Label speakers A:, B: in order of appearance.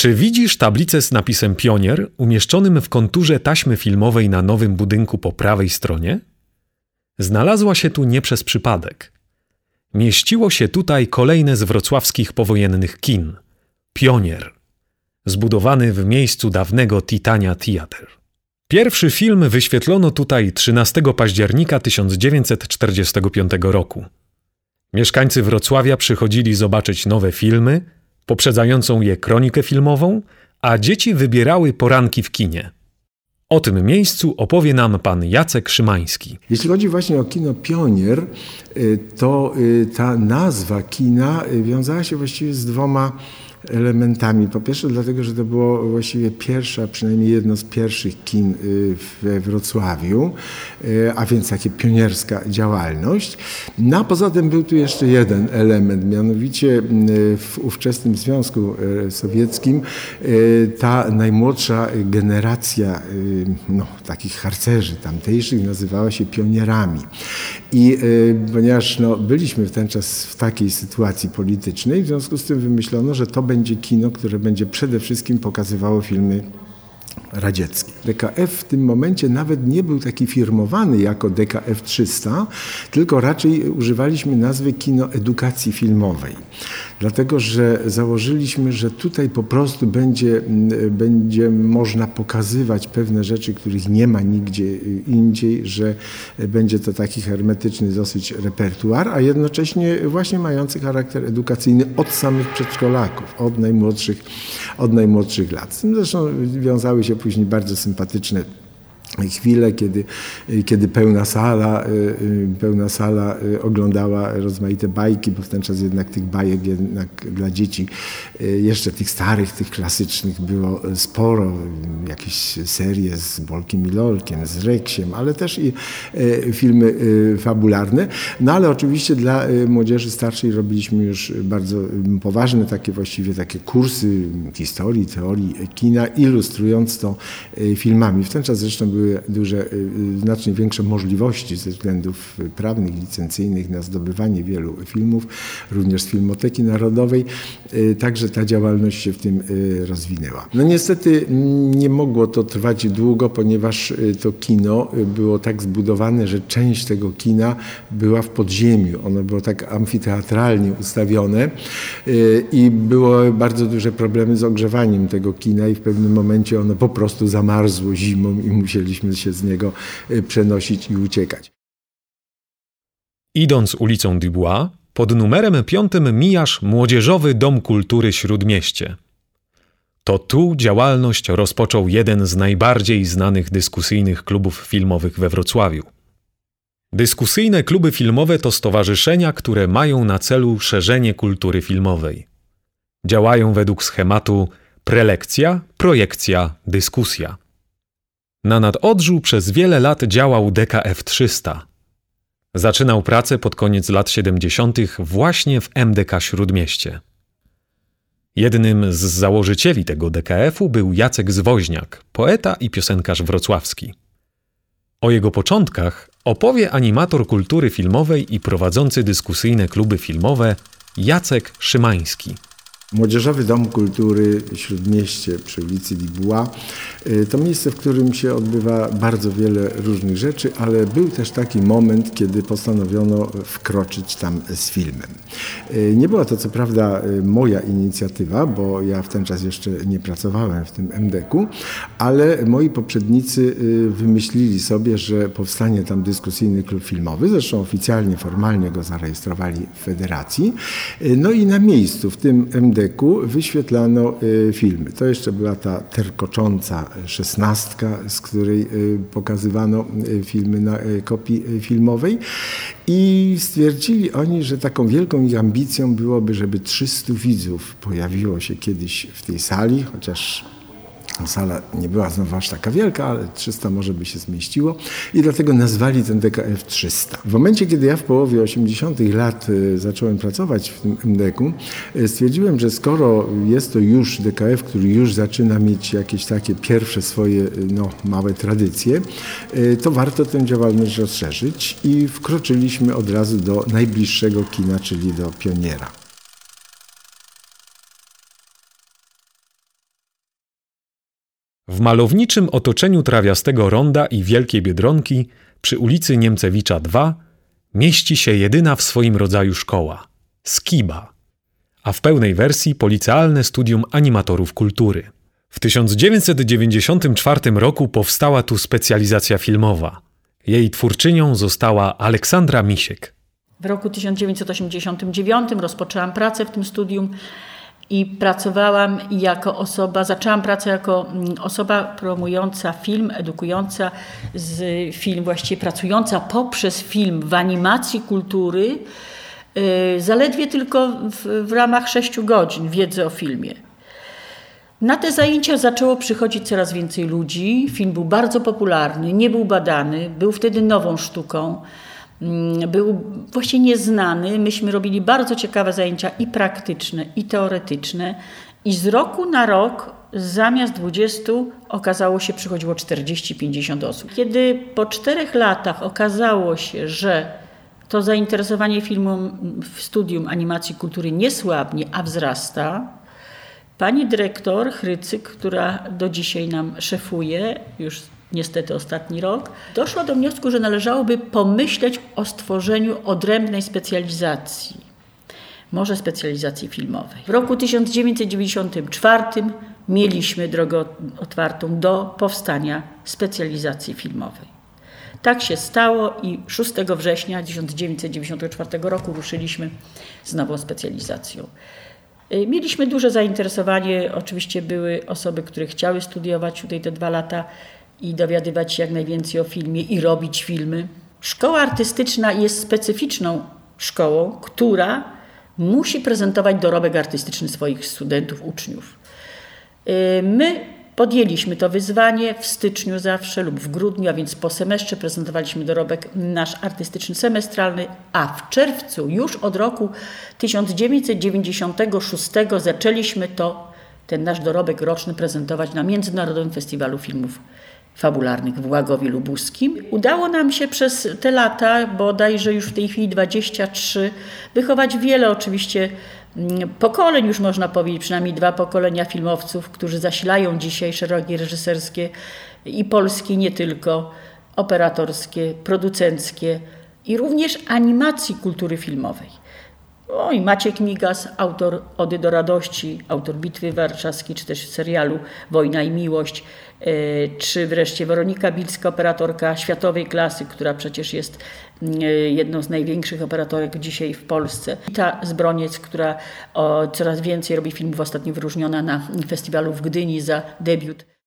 A: Czy widzisz tablicę z napisem Pionier umieszczonym w konturze taśmy filmowej na nowym budynku po prawej stronie? Znalazła się tu nie przez przypadek. Mieściło się tutaj kolejne z wrocławskich powojennych kin Pionier, zbudowany w miejscu dawnego Titania Theater. Pierwszy film wyświetlono tutaj 13 października 1945 roku. Mieszkańcy Wrocławia przychodzili zobaczyć nowe filmy, poprzedzającą je kronikę filmową, a dzieci wybierały poranki w kinie. O tym miejscu opowie nam pan Jacek Szymański.
B: Jeśli chodzi właśnie o kino Pionier, y, to y, ta nazwa kina y, wiązała się właściwie z dwoma elementami. Po pierwsze dlatego, że to było właściwie pierwsze, a przynajmniej jedno z pierwszych kin y, we Wrocławiu, y, a więc takie pionierska działalność. No a poza tym był tu jeszcze jeden element, mianowicie y, w ówczesnym Związku Sowieckim ta najmłodsza generacja no, takich harcerzy tamtejszych nazywała się pionierami. I ponieważ no, byliśmy w ten czas w takiej sytuacji politycznej, w związku z tym wymyślono, że to będzie kino, które będzie przede wszystkim pokazywało filmy radzieckie. DKF w tym momencie nawet nie był taki firmowany jako DKF 300, tylko raczej używaliśmy nazwy kino edukacji filmowej. Dlatego, że założyliśmy, że tutaj po prostu będzie, będzie można pokazywać pewne rzeczy, których nie ma nigdzie indziej, że będzie to taki hermetyczny dosyć repertuar, a jednocześnie właśnie mający charakter edukacyjny od samych przedszkolaków, od najmłodszych, od najmłodszych lat. Z tym zresztą wiązały się później bardzo sympatyczne chwile, kiedy, kiedy pełna sala, y, y, pełna sala y, oglądała rozmaite bajki, bo w ten czas jednak tych bajek jednak dla dzieci, jeszcze tych starych, tych klasycznych było sporo, jakieś serie z Bolkiem i Lolkiem, z Reksiem, ale też i filmy fabularne. No ale oczywiście dla młodzieży starszej robiliśmy już bardzo poważne takie właściwie takie kursy historii, teorii kina, ilustrując to filmami. W ten czas zresztą były były duże, y, y, znacznie większe możliwości ze względów prawnych, licencyjnych na zdobywanie wielu filmów, również z Filmoteki Narodowej. Y, także ta działalność się w tym rozwinęła. No niestety nie mogło to trwać długo, ponieważ to kino było tak zbudowane, że część tego kina była w podziemiu. Ono było tak amfiteatralnie ustawione i było bardzo duże problemy z ogrzewaniem tego kina i w pewnym momencie ono po prostu zamarzło zimą i musieli musieliśmy się z niego y, przenosić i uciekać.
A: Idąc ulicą Dubois, pod numerem piątym mijasz Młodzieżowy Dom Kultury Śródmieście. To tu działalność rozpoczął jeden z najbardziej znanych dyskusyjnych klubów filmowych we Wrocławiu. Dyskusyjne kluby filmowe to stowarzyszenia, które mają na celu szerzenie kultury filmowej. Działają według schematu prelekcja, projekcja, dyskusja. Na nadodrzu przez wiele lat działał DKF 300. Zaczynał pracę pod koniec lat 70. właśnie w MDK Śródmieście. Jednym z założycieli tego DKF-u był Jacek Zwoźniak, poeta i piosenkarz wrocławski. O jego początkach opowie animator kultury filmowej i prowadzący dyskusyjne kluby filmowe Jacek Szymański.
B: Młodzieżowy Dom Kultury Śródmieście przy ulicy Libuła y, to miejsce, w którym się odbywa bardzo wiele różnych rzeczy, ale był też taki moment, kiedy postanowiono wkroczyć tam z filmem. Y, nie była to co prawda y, moja inicjatywa, bo ja w ten czas jeszcze nie pracowałem w tym MDK-u, ale moi poprzednicy wymyślili sobie, że powstanie tam dyskusyjny klub filmowy, zresztą oficjalnie, formalnie go zarejestrowali w federacji. No i na miejscu w tym MDK wyświetlano y, filmy. To jeszcze była ta terkocząca szesnastka, z której y, pokazywano y, filmy na kopii filmowej i stwierdzili oni, że taką wielką ich ambicją byłoby, żeby 300 widzów pojawiło się kiedyś w tej sali, chociaż Sala nie była znowu aż taka wielka, ale 300 może by się zmieściło i dlatego nazwali ten DKF 300. W momencie, kiedy ja w połowie 80. lat y, zacząłem pracować w tym MDK-u, y, stwierdziłem, że skoro jest to już DKF, który już zaczyna mieć jakieś takie pierwsze swoje y, no, małe tradycje, to warto tę działalność rozszerzyć i wkroczyliśmy od razu do najbliższego kina, czyli do Pioniera.
A: W malowniczym otoczeniu trawiastego ronda i Wielkiej Biedronki przy ulicy Niemcewicza 2 mieści się jedyna w swoim rodzaju szkoła Skiba, a w pełnej wersji policealne studium animatorów kultury. W 1994 roku powstała tu specjalizacja filmowa. Jej twórczynią została Aleksandra Misiek.
C: W roku 1989 rozpoczęłam pracę w tym studium i pracowałam jako osoba, zaczęłam pracę jako mm, osoba promująca film, edukująca z film, właściwie pracująca poprzez film w animacji kultury, yy, zaledwie tylko w, w ramach sześciu godzin wiedzy o filmie. Na te zajęcia zaczęło przychodzić coraz więcej ludzi. Film był bardzo popularny, nie był badany, był wtedy nową sztuką. Mm, był właśnie nieznany. Myśmy robili bardzo ciekawe zajęcia i praktyczne, i teoretyczne. I z roku na rok zamiast 20 okazało się, przychodziło 40-50 osób. Kiedy po czterech latach okazało się, że to zainteresowanie filmem w studium animacji kultury nie słabnie, a wzrasta, pani dyrektor Chrycyk, która do dzisiaj nam szefuje, już niestety ostatni rok, doszła do wniosku, że należałoby pomyśleć o stworzeniu odrębnej specjalizacji, może specjalizacji filmowej. W roku 1994 mieliśmy drogę otwartą do powstania specjalizacji filmowej. Tak się stało i 6 września 1994 roku ruszyliśmy z nową specjalizacją. Mieliśmy duże zainteresowanie. Oczywiście były osoby, które chciały studiować tutaj te dwa lata i dowiadywać się jak najwięcej o filmie i robić filmy. Szkoła artystyczna jest specyficzną szkołą, która musi prezentować dorobek artystyczny swoich studentów, uczniów. Y, my podjęliśmy to wyzwanie w styczniu zawsze lub w grudniu, a więc po semestrze prezentowaliśmy dorobek nasz artystyczny semestralny, a w czerwcu już od roku 1996 zaczęliśmy to, ten nasz dorobek roczny prezentować na Międzynarodowym Festiwalu Filmów fabularnych w Łagowie Lubuskim. Udało nam się przez te lata, bodajże już w tej chwili 23, wychować wiele oczywiście mm, pokoleń, już można powiedzieć, przynajmniej dwa pokolenia filmowców, którzy zasilają dzisiaj szerokie reżyserskie i polskie, nie tylko, operatorskie, producenckie i również animacji kultury filmowej. O i Maciek Migas, autor Ody do Radości, autor Bitwy Warszawskiej, czy też serialu Wojna i Miłość, e, czy wreszcie Weronika Bilska, operatorka światowej klasy, która przecież jest mm, e, jedną z największych operatorek dzisiaj w Polsce. Ta Zbroniec, która coraz więcej robi filmów, ostatnio wyróżniona na festiwalu w Gdyni za debiut